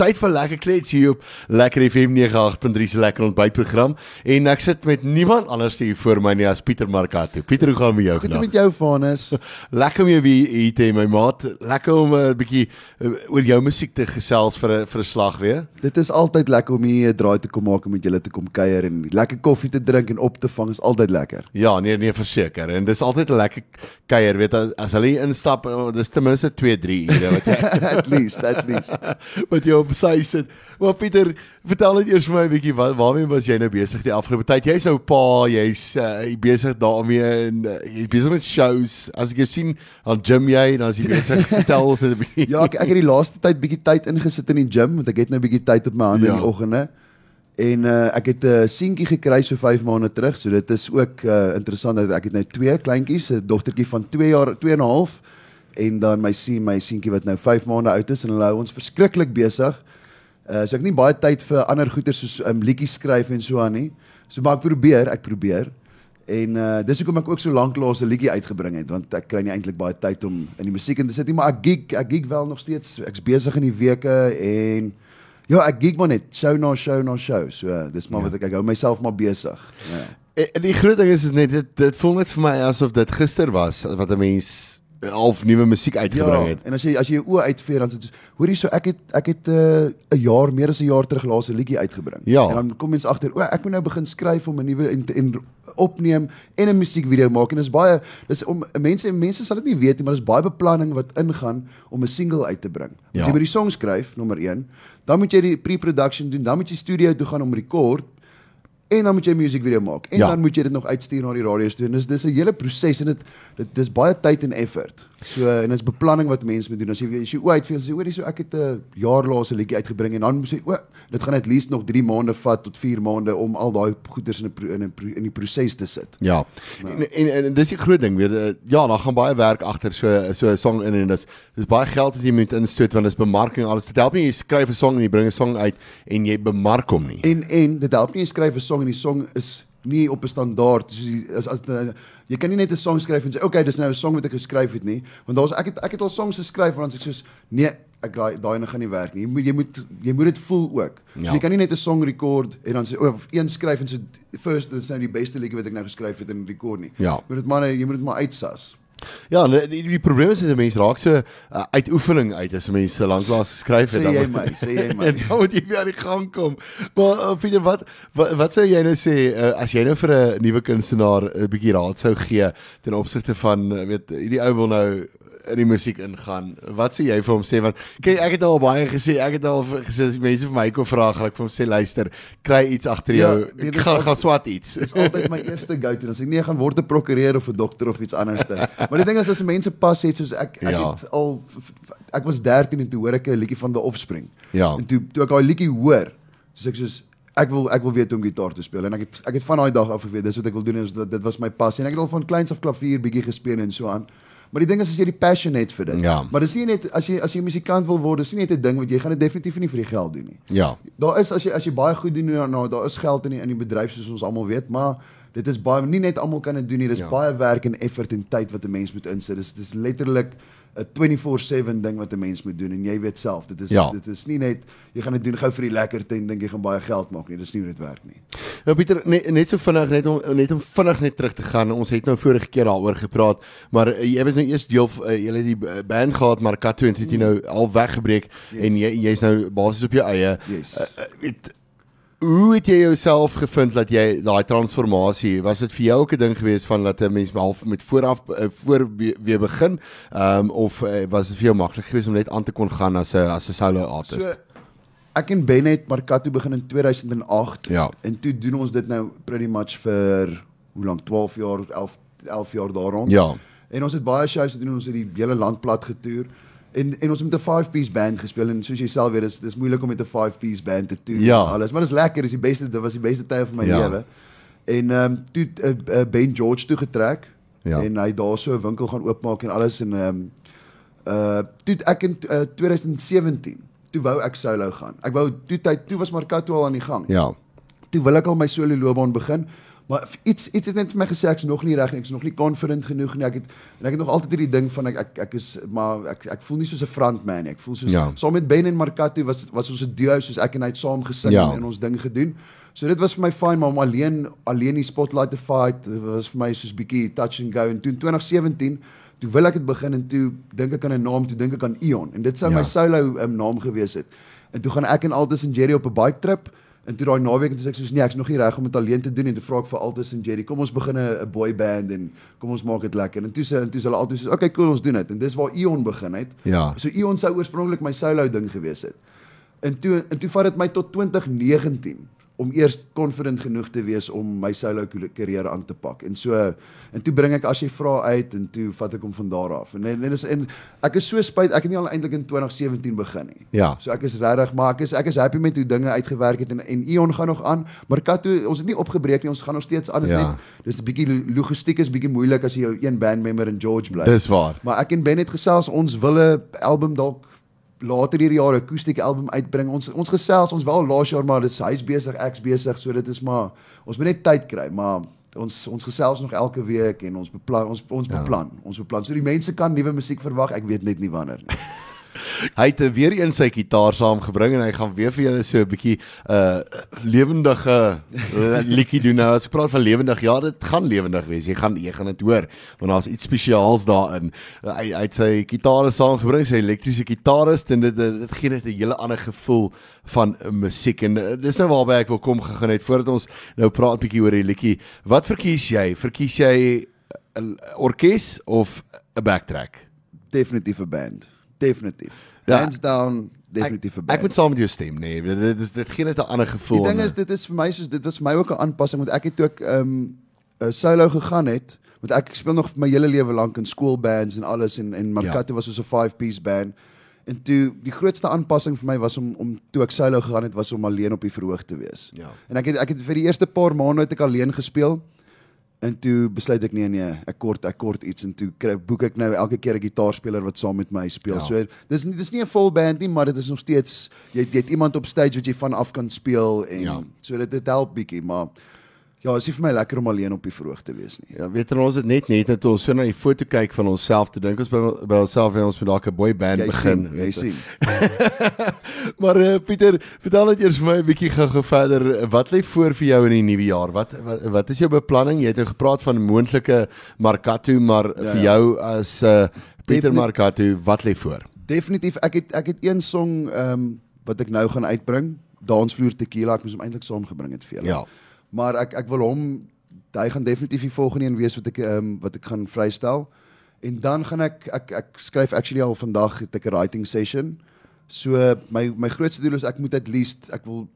Tyd vir lekker klets hier op Lekker FM 98.3 se lekker ontbytprogram en ek sit met niemand anders hier voor my nie as Pieter Markato. Pieter, hoe gaan dit met jou Goed vandag? met jou Vanus. Lekker om jou weer hier te hê my maat. Lekker om 'n bietjie uh, oor jou musiek te gesels vir 'n vir 'n slag weer. Dit is altyd lekker om hier 'n draai te kom maak en met julle te kom kuier en lekker koffie te drink en op te vang is altyd lekker. Ja, nee nee verseker en dis altyd 'n lekker kuier, weet as, as hulle instap, oh, dis ten minste 2, 3 ure wat jy at least, at least. wat jy op sy sit. Maar Pieter, vertel net eers vir my 'n bietjie wat waarmee was jy nou besig die afgelope tyd? Jy's ou pa, jy's uh, jy besig daarmee en uh, jy's besig met shows. As ek jou sien, dan gym jy en dan is jy besig vertel ons net 'n bietjie. Ja, ek ek het die laaste tyd bietjie tyd ingesit in die gym want ek het nou bietjie tyd op my hande Ja. in die oggende. En uh, ek het 'n uh, seentjie gekry so 5 maande terug, so dit is ook uh, interessant dat ek het nou twee kleintjies, 'n dogtertjie van 2 jaar, 2 en 'n half en dan my sien my seentjie wat nou 5 maande oud is en hulle hou ons verskriklik besig. Uh, so ek het nie baie tyd vir ander goeie soos um, liedjies skryf en so aan nie. So maar ek probeer, ek probeer. En uh dis hoekom ek ook so lank laas 'n liedjie uitgebring het want ek kry nie eintlik baie tyd om in die musiek in te sit nie, maar ek gig, ek gig wel nog steeds. Ek's besig in die weke en ja, ek gig maar net show na show na show. So uh, dis maar ja. wat ek ek hou myself maar besig. Ja. En en die groot ding is is net dit dit voel net vir my asof dit gister was wat 'n mens half nuwe musiek uitgebring het. en as jy as jy jou oë uitveer dan sit jy hoorie so ek het ek het 'n uh, jaar meer as 'n jaar terug laas 'n liedjie uitgebring. Ja. En dan kom mens agter, o, ek moet nou begin skryf om 'n nuwe en, en opneem en 'n musiekvideo maak en dis baie dis om mense mense sal dit nie weet nie, maar dis baie beplanning wat ingaan om 'n single uit te bring. Ja. As jy by die song skryf, nommer 1, dan moet jy die pre-production doen, dan moet jy studio toe gaan om rekord en dan moet jy 'n musiekvideo maak en Ja. dan moet jy dit nog uitstuur na die radio's toe. En dis dis 'n hele proses en dit dit dis baie tyd en effort. So en dit is beplanning wat mense moet doen. As jy as jy o uitveel, sê hoorie so ek het 'n jaar laas 'n liedjie uitgebring en dan sê o dit gaan at least nog 3 maande vat tot 4 maande om al daai goeders in 'n in 'n in die proses te sit. Ja. En, en en dis die groot ding, weet jy, ja, daar gaan baie werk agter so so 'n song in en dis dis baie geld wat jy moet instoot want dis bemarking alles. Dit help nie jy skryf 'n song en jy bring 'n song uit en jy bemark hom nie. En en dit help nie jy skryf 'n song en die song is nie op 'n standaard soos die, as as uh, jy kan nie net 'n song skryf en sê okay dis nou 'n song wat ek geskryf het nie want daar's ek het ek het al songs geskryf sê ek soos nee ek daai daai ene gaan nie werk nie jy moet jy moet jy moet dit voel ook Ja. so jy kan nie net 'n song rekord en dan sê o of een skryf en sê first dis nou die beste liedjie wat ek nou geskryf het en rekord nie Ja. moet dit maar jy moet dit maar uitsas Ja, en die, die probleem is dat mense raak so uh, uit oefening uit as mense so lank laas geskryf het Sê jy my, sê jy my. en dan moet jy weer aan die gang kom. Maar uh, Pieter, wat, wat wat sou jy nou sê uh, as jy nou vir 'n nuwe kunstenaar 'n bietjie raad sou gee ten opsigte van uh, weet hierdie ou wil nou in die musiek ingaan. Wat sê jy vir hom sê want kyk ek het al baie gesê, ek het al gesê as mense vir my kom vra, gaan ek vir hom sê luister, kry iets agter Ja, jou. nee, Ja, dis gaan al- gaan swat iets. Dis altyd my eerste go-to. Dan sê ek nee, gaan word 'n prokureur of 'n dokter of iets anders. maar die ding is as mense pas het soos ek ek Ja. het al ek was 13 en toe hoor ek 'n liedjie van The Offspring. Ja. En toe toe ek daai liedjie hoor, soos ek soos ek wil ek wil weet hoe om gitaar te speel en ek het ek het van daai dag af geweet dis wat ek wil doen en dit, dit was my passie en ek het al van kleins af klavier bietjie gespeel en so aan. Maar die ding is as jy die passion het vir dit. Ja. Maar dis nie net as jy as jy musikant wil word, dis nie net 'n ding wat jy gaan dit definitief nie vir die geld doen nie. Ja. Daar is as jy as jy baie goed doen nou, nou daar is geld in die in die bedryf soos ons almal weet, maar dit is baie nie net almal kan dit doen nie. Dis Ja. ja. baie werk en effort en tyd wat 'n mens moet insit. Dis dis letterlik 'n 24/7 ding wat 'n mens moet doen en jy weet self, dit is Ja. dit is nie net jy gaan dit doen gou vir die lekkerte en dink jy gaan baie geld maak nie. Dis nie hoe dit werk nie. Nou Pieter, net net so vinnig net om net om vinnig net terug te gaan. Ons het nou vorige keer daaroor gepraat, maar uh, jy was nou eers deel uh, jy het die uh, band gehad maar en toe het jy nou al weggebreek Yes. en jy jy's nou basies op jou eie. Yes. Uh, uh, weet, hoe het jy jouself gevind dat jy daai transformasie was dit vir jou ook 'n ding geweest van dat 'n mens half met vooraf uh, voor weer, begin um, of uh, was dit vir jou maklik geweest om net aan te kon gaan as 'n as 'n solo artist? So ek en Ben het Marcato begin in 2008 Ja. en toe doen ons dit nou pretty much vir hoe lank 12 jaar of 11 11 jaar daar rond. Ja. En ons het baie shows gedoen, ons het die hele land plat getoer. En en ons het met 'n 5 piece band gespeel en soos jy self weet, dis dis moeilik om met 'n 5 piece band te toer Ja. en alles, maar dit is lekker, dis die beste dit was die beste tyd van my Ja. lewe. En ehm um, toe uh, uh, Ben George toe getrek Ja. en hy daar so 'n winkel gaan oopmaak en alles en ehm um, uh toe ek in uh, 2017 toe wou ek solo gaan. Ek wou toe tyd toe was Marcato al aan die gang Ja. toe wil ek al my solo loopbaan begin, Maar iets iets het net vir my gesê ek's nog nie reg nie, ek's nog nie confident genoeg nie. Ek het en ek het nog altyd hierdie ding van ek ek, ek is maar ek ek voel nie soos 'n frontman nie. Ek voel soos Ja. saam met Ben en Markatu was was ons 'n duo soos ek en hy het saam gesing Ja. en, ons ding gedoen. So dit was vir my fyn, maar om alleen alleen die spotlight te fight was vir my soos bietjie touch and go en toe in 2017 toe wil ek dit begin en toe dink ek aan 'n naam, toe dink ek aan Ion en dit sou Ja. my solo um, naam gewees het. En toe gaan ek en Aldous en Jerry op 'n bike trip en toe daai naweek sê ek soos nee, ek's nog nie reg om dit alleen te doen en toe vra ek vir Aldous en Jerry, kom ons begin 'n boy band en kom ons maak dit lekker. En toe sê en toe sê hulle altyd soos okay, cool, ons doen dit. En dis waar Ion begin het. Ja. So Ion sou oorspronklik my solo ding gewees het. En toe en toe vat dit my tot 2019 om eers confident genoeg te wees om my solo karier aan te pak. En so en toe bring ek as jy vra uit en toe vat ek hom van daar af. En en, is, en ek is so spyt ek het nie al eintlik in 2017 begin nie. Ja. So ek is regtig maar ek is ek is happy met hoe dinge uitgewerk het en en Ion gaan nog aan, maar Kato ons het nie opgebreek nie, ons gaan nog steeds aan. Dit Ja. net dis 'n bietjie lo- logistiek is bietjie moeilik as jy jou een band member in George bly. Dis waar. Maar ek en Ben het gesels ons wil 'n album dalk later hierdie jaar 'n akoestiek album uitbring. Ons ons gesels ons wel laas jaar maar dis hy's besig, ek's besig, so dit is maar ons moet net tyd kry, maar ons ons gesels nog elke week en ons beplan ons ons Ja. beplan. Ons beplan. So die mense kan nuwe musiek verwag. Ek weet net nie wanneer nie. Hy het weer een sy gitaar saamgebring en hy gaan weer vir julle so 'n bietjie uh lewendige uh, liedjie doen. Nou as ek praat van lewendig, ja, dit gaan lewendig wees. Jy gaan jy gaan dit hoor want daar's iets spesiaals daarin. Uh, hy hy het sy gitaar saamgebring, sy elektriese gitarist en dit dit, dit gee net 'n hele ander gevoel van uh, musiek en uh, dis nou waarby ek wil kom gegaan het voordat ons nou praat 'n bietjie oor die liedjie. Wat verkies jy? Verkies jy 'n orkes of 'n backtrack? Definitief 'n band. Definitief. Ja. Hands down definitief 'n Ek, band. ek moet saam met jou stem, nee. Dit is dit gee net 'n ander gevoel. Die ding is dit is vir my soos dit was vir my ook 'n aanpassing want ek het ook ehm um, solo gegaan het want ek speel nog my hele lewe lank in skoolbands en alles en en Markato ja. was soos 'n five piece band. En toe die grootste aanpassing vir my was om om toe ek solo gegaan het was om alleen op die verhoog te wees. Ja. En ek het ek het vir die eerste paar maande het ek alleen gespeel. En toe besluit ek nee nee, ek kort ek kort iets en toe kry boek ek nou elke keer 'n gitaarspeler wat saam met my speel. Ja. So dis nie dis nie 'n vol band nie, maar dit is nog steeds jy jy het iemand op stage wat jy van af kan speel en ja. so dit dit help bietjie, maar ja, is nie vir my lekker om alleen op die verhoog te wees nie. Ja, weet jy ons het net net net ons so na die foto kyk van onsself te dink ons by, by onsself en ons moet dalk 'n boy band Jy begin. sien, jy sien. maar uh, Pieter, vertel net eers vir my 'n bietjie gou-gou verder. Wat lê voor vir jou in die nuwe jaar? Wat, wat wat is jou beplanning? Jy het nou gepraat van moontlike Markatu, maar ja, vir ja. jou as uh, Pieter Definit- Markatu, wat lê voor? Definitief ek het ek het een song ehm um, wat ek nou gaan uitbring, Dansvloer Tequila, ek moes hom eintlik saamgebring het vir julle. Ja. Maar ek ek wil hom hy gaan definitief die volgende een wees wat ek ehm um, wat ek gaan vrystel. En dan gaan ek ek ek skryf actually al vandag het ek 'n writing session. So my my grootste doel is ek moet at least ek wil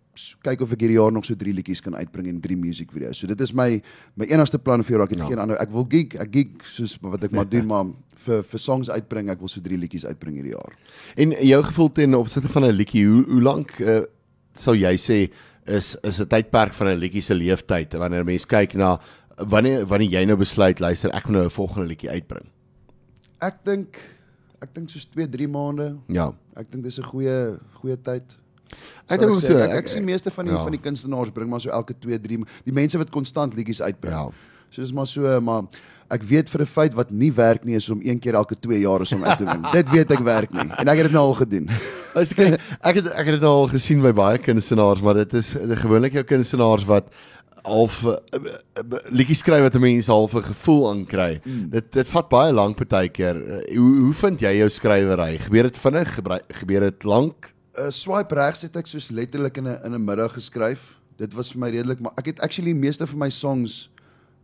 kyk of ek hierdie jaar nog so 3 liedjies kan uitbring en 3 music video's. So dit is my my enigste plan vir jaar. Ek het Ja. geen ander ek wil gig, ek gig soos wat ek maar doen maar vir vir songs uitbring, ek wil so 3 liedjies uitbring hierdie jaar. En jou gevoel ten opsigte van 'n liedjie, hoe hoe lank uh, sou jy sê is is 'n tydperk van 'n liedjie se leeftyd wanneer 'n mens kyk na wanneer wanneer jy nou besluit luister ek moet nou 'n volgende liedjie uitbring. Ek dink ek dink soos 2, 3 maande. Ja. Ek dink dis 'n goeie goeie tyd. Ek dink so, Ek, ek- ek sien meeste van die ja. van die kunstenaars bring maar so elke 2, 3 die mense wat konstant liedjies uitbring. Ja. So dis maar so maar ek weet vir 'n feit wat nie werk nie is om een keer elke 2 jaar om uit te bring. dit weet ek werk nie en ek het dit nou al gedoen. As ek ek het ek het dit nou al gesien by baie kunstenaars, maar dit is gewoonlik jou kunstenaars wat half uh, uh, liedjies skryf wat 'n mens half 'n gevoel aan kry. Mm. Dit dit vat baie lank partykeer. Uh, hoe hoe vind jy jou skrywery? Gebeur dit vinnig? Gebeur dit lank? 'n uh, Swipe regs het ek soos letterlik in 'n in 'n middag geskryf. Dit was vir my redelik, maar ek het actually meeste van my songs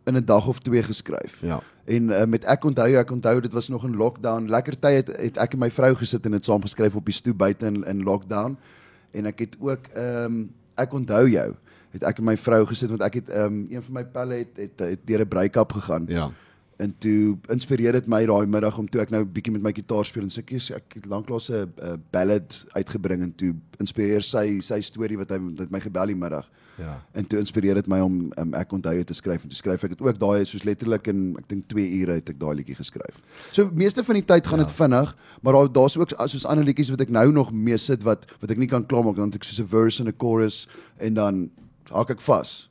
in 'n dag of twee geskryf. Ja. En uh, met ek onthou, ek onthou dit was nog in lockdown. Lekker tyd het, het ek en my vrou gesit en dit saam geskryf op die stoep buite in in lockdown. En ek het ook ehm um, ek onthou jou het ek en my vrou gesit want ek het ehm um, een van my pelle het het, het deur 'n break-up gegaan. Ja. En toe inspireer dit my daai middag om toe ek nou bietjie met my gitaar speel en sê ek ek het lanklaas 'n uh, ballad uitgebring en toe inspireer sy sy storie wat hy met my gebel die middag. Ja. En toe inspireer dit my om um, ek onthou dit te skryf en toe skryf ek dit ook daai soos letterlik in ek dink 2 ure het ek daai liedjie geskryf. So meeste van die tyd gaan dit ja. vinnig, maar daar daar's ook soos ander liedjies wat ek nou nog mee sit wat wat ek nie kan klaarmaak dan het ek soos 'n verse en 'n chorus en dan hak ek vas.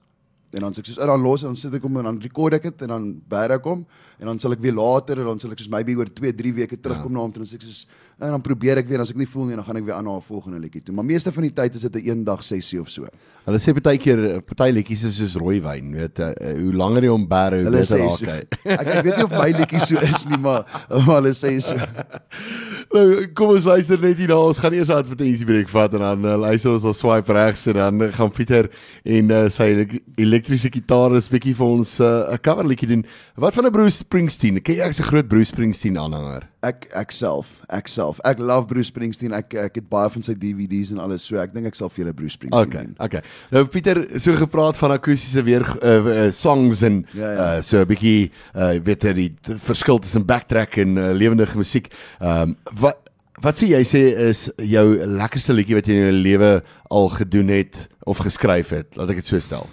En dan sê ek soos, "Ag, dan los dan sit ek hom en dan rekord ek dit en dan bær ek hom en dan sal ek weer later en dan sal ek soos maybe oor 2, 3 weke terugkom ja. na hom en dan sê ek soos en dan probeer ek weer en as ek nie voel nie dan gaan ek weer aan na 'n volgende liedjie toe. Maar meeste van die tyd is dit 'n eendag sessie of so. Hulle sê baie keer party liedjies is soos rooi wyn, weet uh, hoe langer jy hom bær, hoe beter raak so. hy. Ek, ek weet nie of my liedjie so is nie, maar, maar hulle sê so. Nou, kom ons luister net hier na. Ons gaan eers 'n advertensiebreek vat en dan uh, luister ons op swipe regs en dan uh, gaan Pieter en uh, sy elek elektriese gitaris bietjie vir ons 'n uh, cover liedjie doen. Wat van 'n Bruce Springsteen? Jy ek's 'n groot Bruce Springsteen aanhanger? Ek ek self, ek self. Ek love Bruce Springsteen. Ek ek het baie van sy DVD's en alles, so ek dink ek sal vir julle Bruce Springsteen Okay, doen. okay. Nou Pieter, so gepraat van akoestiese weer uh, uh, songs en Ja, ja. uh, so 'n bietjie uh, weet jy die verskil tussen backtrack en uh, lewendige musiek. Ehm um, wat wat sê jy sê is jou lekkerste liedjie wat jy in jou lewe al gedoen het of geskryf het? Laat ek dit so stel.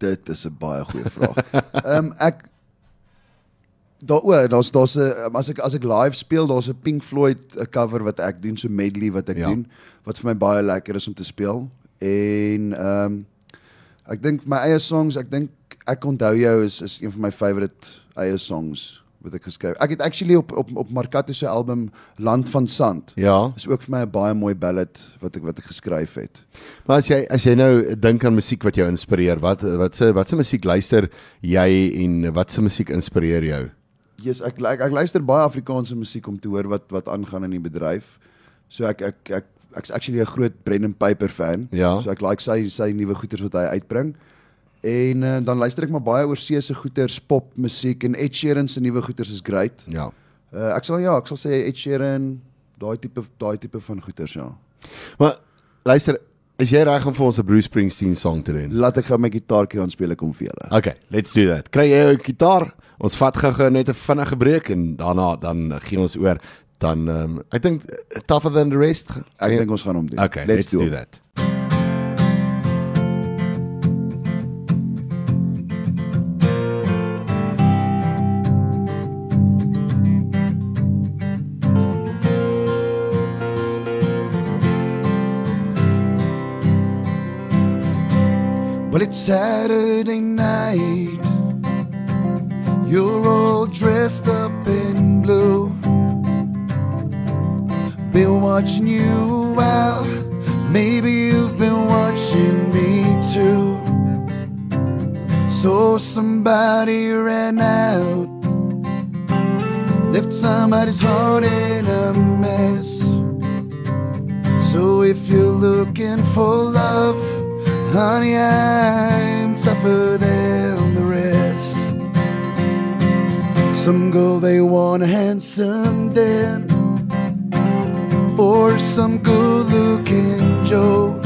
Dit is 'n baie goeie vraag. Ehm um, ek Daaroor, daar's daar's 'n as ek as ek live speel, daar's 'n Pink Floyd 'n cover wat ek doen, so medley wat ek ja. doen wat vir my baie lekker is om te speel. En ehm um, ek dink my eie songs, ek dink ek onthou jou is is een van my favourite eie songs wat ek geskryf. Ek het actually op op op Marcato se album Land van Sand. Ja. Is ook vir my 'n baie mooi ballad wat ek wat ek geskryf het. Maar as jy as jy nou dink aan musiek wat jou inspireer, wat wat se wat se musiek luister jy en wat se musiek inspireer jou? Yes, ek ek, ek luister baie Afrikaanse musiek om te hoor wat wat aangaan in die bedryf. So ek ek ek ek's actually 'n groot Brendan Piper fan. Ja. So ek like sy sy nuwe goeters wat hy uitbring. En uh, dan luister ek maar baie oor see se goeters, pop musiek en Ed Sheeran se nuwe goeters is great. Ja. Uh, ek sal ja, ek sal sê Ed Sheeran, daai tipe daai tipe van goeters ja. Maar luister, is jy reg om vir ons 'n Bruce Springsteen song te doen? Laat ek gou my gitaartjie aan speel ek hom vir julle. Okay, let's do that. Kry jy jou gitaar? Ons vat gou-gou net 'n vinnige breek en daarna dan gee ons oor dan um, ek dink uh, tougher than the rest. Ek dink ons gaan hom doen. Okay, let's, let's do it. that. Well, it's Saturday night. Dressed up in blue. Been watching you out. Maybe you've been watching me too. So somebody ran out. Left somebody's heart in a mess. So if you're looking for love, honey, I'm tougher than Some girl they want a handsome Dan, or some good-looking Joe.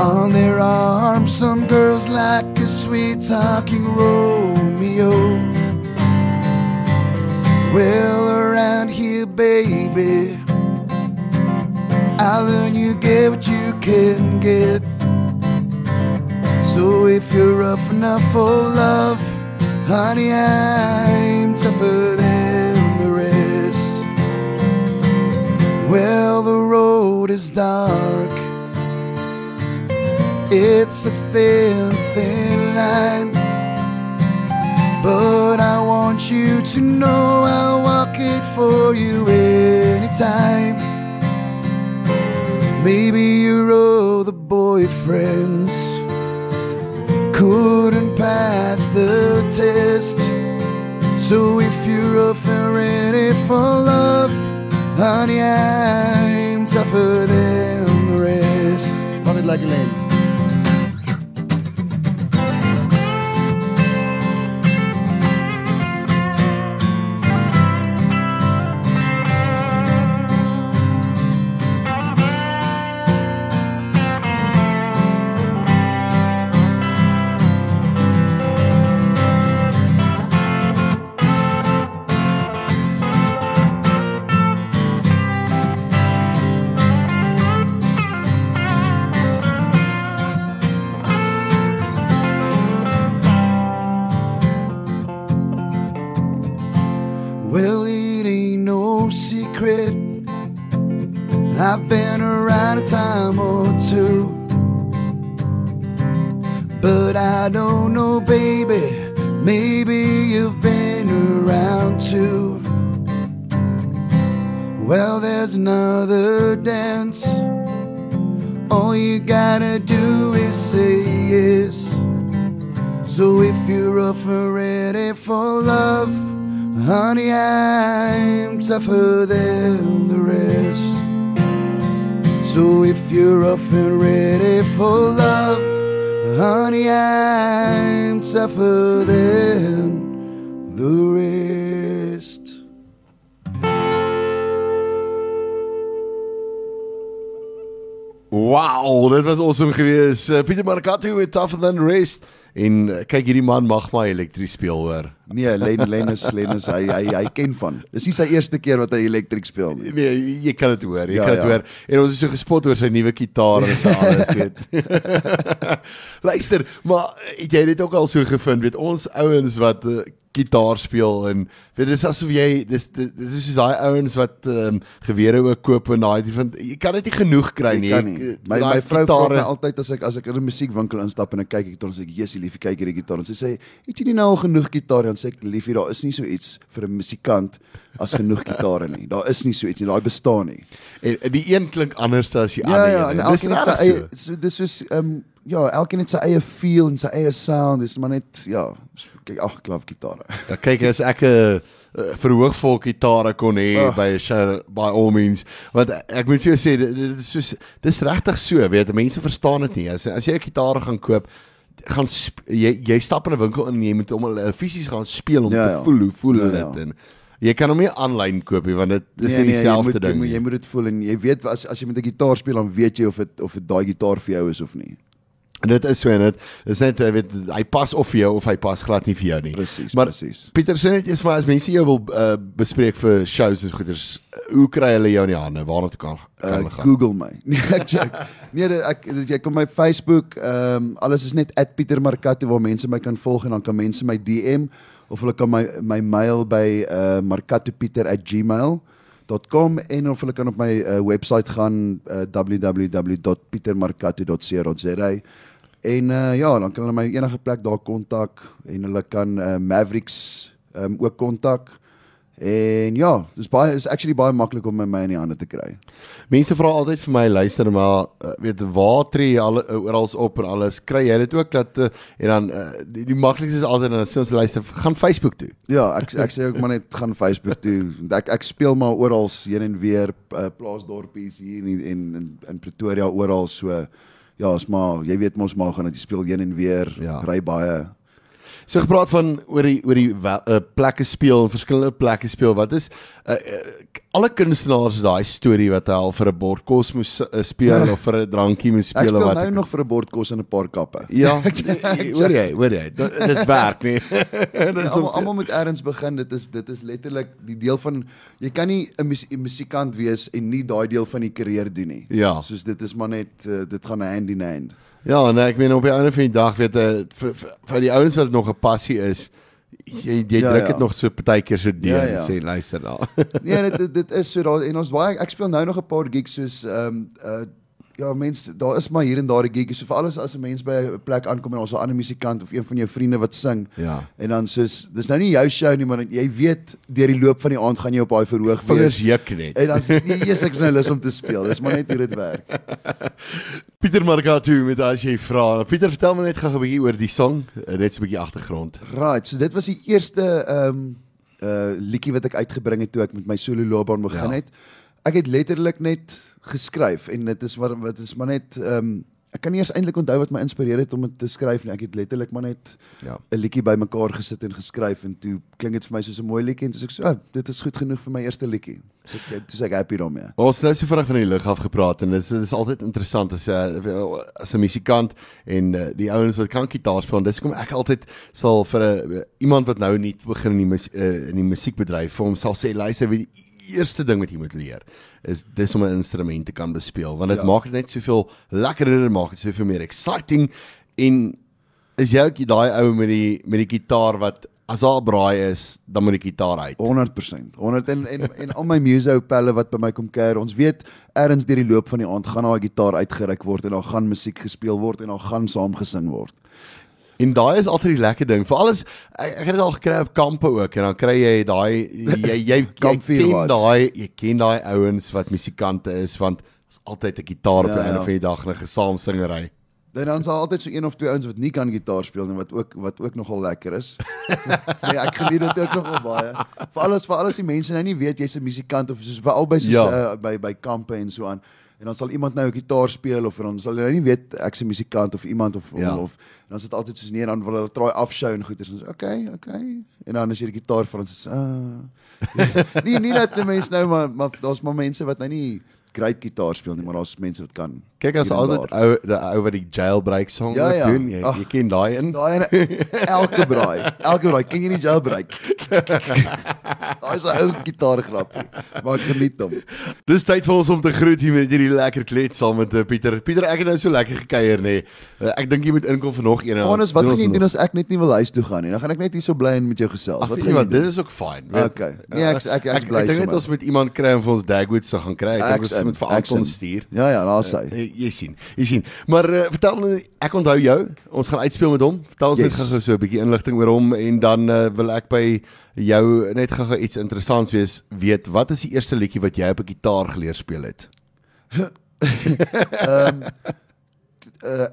On their arms, some girls like a sweet-talking Romeo. Well, around here, baby. I learn you get what you can get. So if you're rough enough for love, honey, I'm tougher than the rest. Well, the road is dark. It's a thin, thin line. But I want you to know I'll walk it for you anytime. Maybe you're all the boyfriends couldn't pass the test. So if you're rough and ready for love, honey, I'm tougher than the rest. Love it like a lady. There's another dance. All you gotta do is say yes. So if you're up and ready for love, honey, I'm tougher than the rest. So if you're up and ready for love, honey, I'm tougher than the rest. Wow, dit was awesome geweest. Uh, Pieter Marcato met Tougher Than Rest. En uh, kyk hierdie man mag maar elektries speel hoor. Nee, Len Lennis Lennis hy hy hy ken van. Dis nie sy eerste keer wat hy elektriek speel nie. Nee, jy kan dit hoor. Jy Ja, kan dit ja. hoor. En ons is so gespot oor sy nuwe kitaar en so alles weet. Luister, maar het jy dit ook al so gevind weet ons ouens wat uh, gitaar speel en weet dis asof jy dis dit dit is soos daai ouens wat ehm um, gewere ook koop en daai van jy kan dit nie genoeg kry nie. Jy kan nie. Ek- My my vrou vra my altyd as ek as ek in 'n musiekwinkel instap en ek kyk ek dan sê ek, "Jessie, liefie, kyk hierdie gitaar." En sy sê, "Het jy nie nou al genoeg gitaar?" Dan sê ek, "Liefie, daar is nie so iets vir 'n musikant as genoeg gitare nie. Daar is nie so iets nie. Daai bestaan nie." En, die een klink anders as die Ja ander. ja, een. en Dis het sy eie so dis soos ehm um, ja, elkeen het sy eie feel en sy eie sound. Dis maar net ja, kyk ag, klap gitare. Ja, kyk as ek 'n uh, verhoogvolk gitaar kon hê Ag. by 'n show by all means want ek moet vir jou sê dit, dit is soos dis regtig so weet mense verstaan dit nie as as jy 'n gitaar gaan koop gaan jy jy stap in 'n winkel in en jy moet hom fisies gaan speel om Ja, te ja. voel hoe voel Ja, dit ja. en jy kan hom nie aanlyn koop nie want dit dis nie jy dieselfde moet, ding Jy moet, jy moet dit voel en jy weet as as jy met 'n gitaar speel dan weet jy of dit of dit daai gitaar vir jou is of nie. Dit is so en dit is net jy weet hy pas of vir jou of hy pas glad nie vir jou nie Presies, presies. Pieter sê net eers vir as mense jou wil uh, bespreek vir shows en goeders, uh, hoe kry hulle jou in die hande? Waar toe kan kan Uh, hulle gaan? Google my. Nee, ek check. Nee, dit- ek dit- jy kom my Facebook, ehm um, alles is net @pietermarkato waar mense my kan volg en dan kan mense my DM of hulle kan my my mail by uh, markatopieter@gmail.com en of hulle kan op my uh, webwerf gaan uh, www.pietermarkato.co.za en uh, ja, dan kan hulle my enige plek daar kontak en hulle kan uh, Mavericks um, ook kontak. En ja, dis baie is actually baie maklik om my my in die hande te kry. Mense vra altyd vir my luister maar uh, weet waar tree jy al uh, oral op en alles kry jy dit ook dat uh, en dan die, die maklikste is altyd dan as ons luister gaan Facebook toe. Ja, ek ek sê ook maar net gaan Facebook toe. Ek ek speel maar oral heen en weer uh, plaasdorpies hier in en in, in Pretoria oral so. Ja, is maar jy weet mos maar gaan dit speel heen en weer, Ja. ry baie. So gepraat van oor die oor die wel- uh, plekke speel en verskillende plekke speel. Wat is uh, uh, alle kunstenaars daai storie wat al vir 'n bord kos moes uh, speel of vir 'n drankie moes Ek speel speel of wat. nou ook nog vir 'n bord kos en 'n paar kappe. Ja, hoor jy, hoor jy. Dit, dit werk nie. dit is Almal almal moet ergens begin. Dit is dit is letterlik die deel van jy kan nie 'n mus, musikant wees en nie daai deel van die karier doen nie. Ja. Soos dit is maar net uh, dit gaan hand in hand. Ja, nee, ek meen op die einde van die dag weet jy vir, vir, vir die ouens wat nog 'n passie is, jy jy Ja, druk ja. dit nog so partykeer so deur Ja, en ja. sê luister daar. Nee, dit, dit is so daar en ons baie ek speel nou nog 'n paar gigs soos ehm um, uh ja, mense daar is maar hier en daar 'n gig. So vir alles as 'n mens by 'n plek aankom en ons 'n ander musikant of een van jou vriende wat sing Ja. en dan soos dis nou nie jou show nie, maar jy weet deur die loop van die aand gaan jy op daai verhoog Vingers wees. juk net. En dan Jesus ek is nou lus om te speel. Dis maar net hoe dit werk. Pieter Margatu met as jy vra. Pieter, vertel my net gou 'n bietjie oor die song, net so 'n bietjie agtergrond. Right, so dit was die eerste ehm um, uh liedjie wat ek uitgebring het toe ek met my solo loopbaan begin Ja. het. Ek het letterlik net geskryf en dit is wat wat is maar net ehm um, ek kan nie eens eintlik onthou wat my inspireer het om dit te skryf nie. Ek het letterlik maar net Ja. 'n liedjie bymekaar gesit en geskryf en toe klink dit vir my soos 'n mooi liedjie en sê ek so, oh, dit is goed genoeg vir my eerste liedjie. So ek toe sê ek happy daarmee. Ons het nou so vinnig van die lig af gepraat en dit is, dit is altyd interessant as 'n as 'n musikant en uh, die ouens wat kan gitaar speel. Dis hoekom ek altyd sal vir 'n uh, iemand wat nou nie begin in die mus, uh, in die musiekbedryf vir hom sal sê luister weet eerste ding wat jy moet leer is dis om 'n instrument te kan bespeel want dit Ja. maak dit net soveel lekkerder en maak dit soveel meer exciting en is jy ook daai ou met die met die gitaar wat as daar 'n braai is dan moet die gitaar uit. 100%. 100 en en en al my muso pelle wat by my kom kuier, ons weet ergens deur die loop van die aand gaan daai gitaar uitgereik word en daar gaan musiek gespeel word en daar gaan saam gesing word. En daai is altyd die lekker ding. Veral as ek, ek het dit al gekry op kampe ook en dan kry jy daai jy jy, Kampvuur ken vibes. daai jy ken daai ouens wat musikante is want is altyd 'n gitaar op Ja, die einde ja. van die dag en 'n gesaamsingery. Dan dan sal altyd so een of twee ouens wat nie kan gitaar speel nie wat ook wat ook nogal lekker is. nee, ek geniet dit ook nogal baie. Veral as veral as die mense nou nie weet jy's 'n musikant of soos by albei soos Ja. ja. uh, by by kampe en so aan. En dan sal iemand nou 'n gitaar speel of dan sal jy nou nie weet ek's 'n musikant of iemand of Ja. of en dan is dit altyd soos nee dan wil hulle traai afshow en goed is ons okay, okay. En dan as jy die gitaar van ons is uh nie nie dat mense nou maar maar daar's maar mense wat nou nie great gitaar speel nie, maar daar's mense wat kan. Kyk as altyd ou die ou wat die jailbreak song Ja, ja. doen. Jy, Ag. jy ken daai in. Daai ene- elke braai, elke braai, ken jy nie jailbreak? Daai is 'n ou gitaargrappie, maar ek geniet hom. Dis tyd vir ons om te groet hier met hierdie lekker klets saam met uh, Pieter. Pieter, ek het nou so lekker gekuier nê. Uh, ek dink jy moet inkom vir nog een. Vanus, wat gaan jy doen as ek net nie wil huis toe gaan nie? Dan gaan ek net hier so bly en met jou gesels. Ag, Wat gaan jy dit is ook fyn. Okay. Nee, ek- ek- ek is ek, bly ek dink net ons moet iemand kry om vir ons Dagwoods te gaan kry. Ek dink Ek's ons in, moet vir Anton stuur. Ja ja, daar's hy. Uh, jy sien, jy sien. Maar uh, vertel ek onthou jou. Ons gaan uitspeel met hom. Vertel ons Yes. net gou so 'n bietjie inligting oor hom en dan uh, wil ek by jou net gou iets interessants wees. Weet, wat is die eerste liedjie wat jy op 'n gitaar geleer speel het? Ehm uh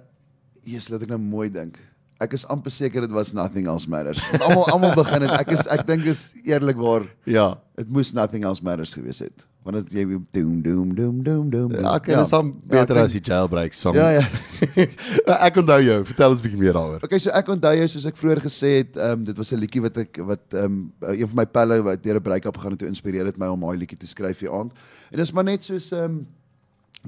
Jesus, laat ek nou mooi dink. Ek is amper seker dit was nothing else matters. Want Almal almal begin dit. Ek is ek dink is eerlikwaar Ja. dit moes nothing else matters gewees het. Want dit jy doom doom doom doom doom. Ja, ja. dis dan beter ek as die jailbreak song. Ja ja. ek onthou jou. Vertel ons bietjie meer daaroor. Okay, so ek onthou jou soos ek vroeër gesê het, ehm um, dit was 'n liedjie wat ek wat ehm um, een van my pelle wat deur 'n break-up gegaan het toe inspireer het my om daai liedjie te skryf hier aand. En dis maar net soos ehm um,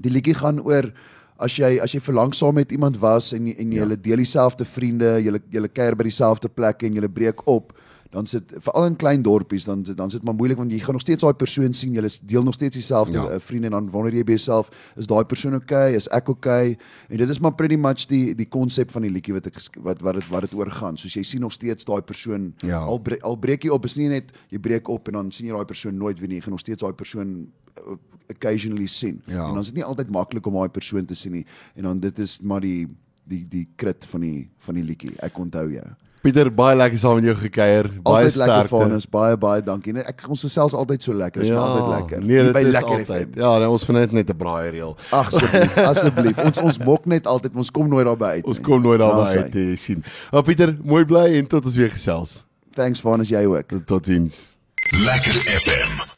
die liedjie gaan oor as jy as jy verlang saam met iemand was en en Ja. julle ja. deel dieselfde vriende, julle julle kuier by dieselfde plekke en julle breek op, dan sit veral in klein dorpies dan dan sit maar moeilik want jy gaan nog steeds daai persoon sien, julle deel nog steeds dieselfde Ja. ja. vriende en dan wonder jy by jouself, is daai persoon okay, is ek okay? En dit is maar pretty much die die konsep van die liedjie wat ek wat wat dit wat dit oor gaan. Soos jy sien nog steeds daai persoon Ja. al bre, al breek jy op, is nie net jy breek op en dan sien jy daai persoon nooit weer nie, jy gaan nog steeds daai persoon uh, occasionally sien. Ja. En dan is dit nie altyd maklik om daai persoon te sien nie. En dan dit is maar die die die krit van die van die liedjie. Ek onthou jou. Pieter, baie lekker saam met jou gekuier. Baie Altyd lekker sterkte. van ons, baie baie dankie. Nee, ek ons gesels altyd so lekker. Dit is ja, altyd lekker. Nee, dit by is lekker altyd. FM. Ja, nee, ons moet net 'n braai reël. Ag asseblief, asseblief. Ons ons mok net altyd, ons kom nooit daarby uit. Ons nie. kom nooit daarby hy. uit, jy sien. Maar Pieter, mooi bly en tot ons weer gesels. Thanks Van as jy ook. Totiens. Lekker FM.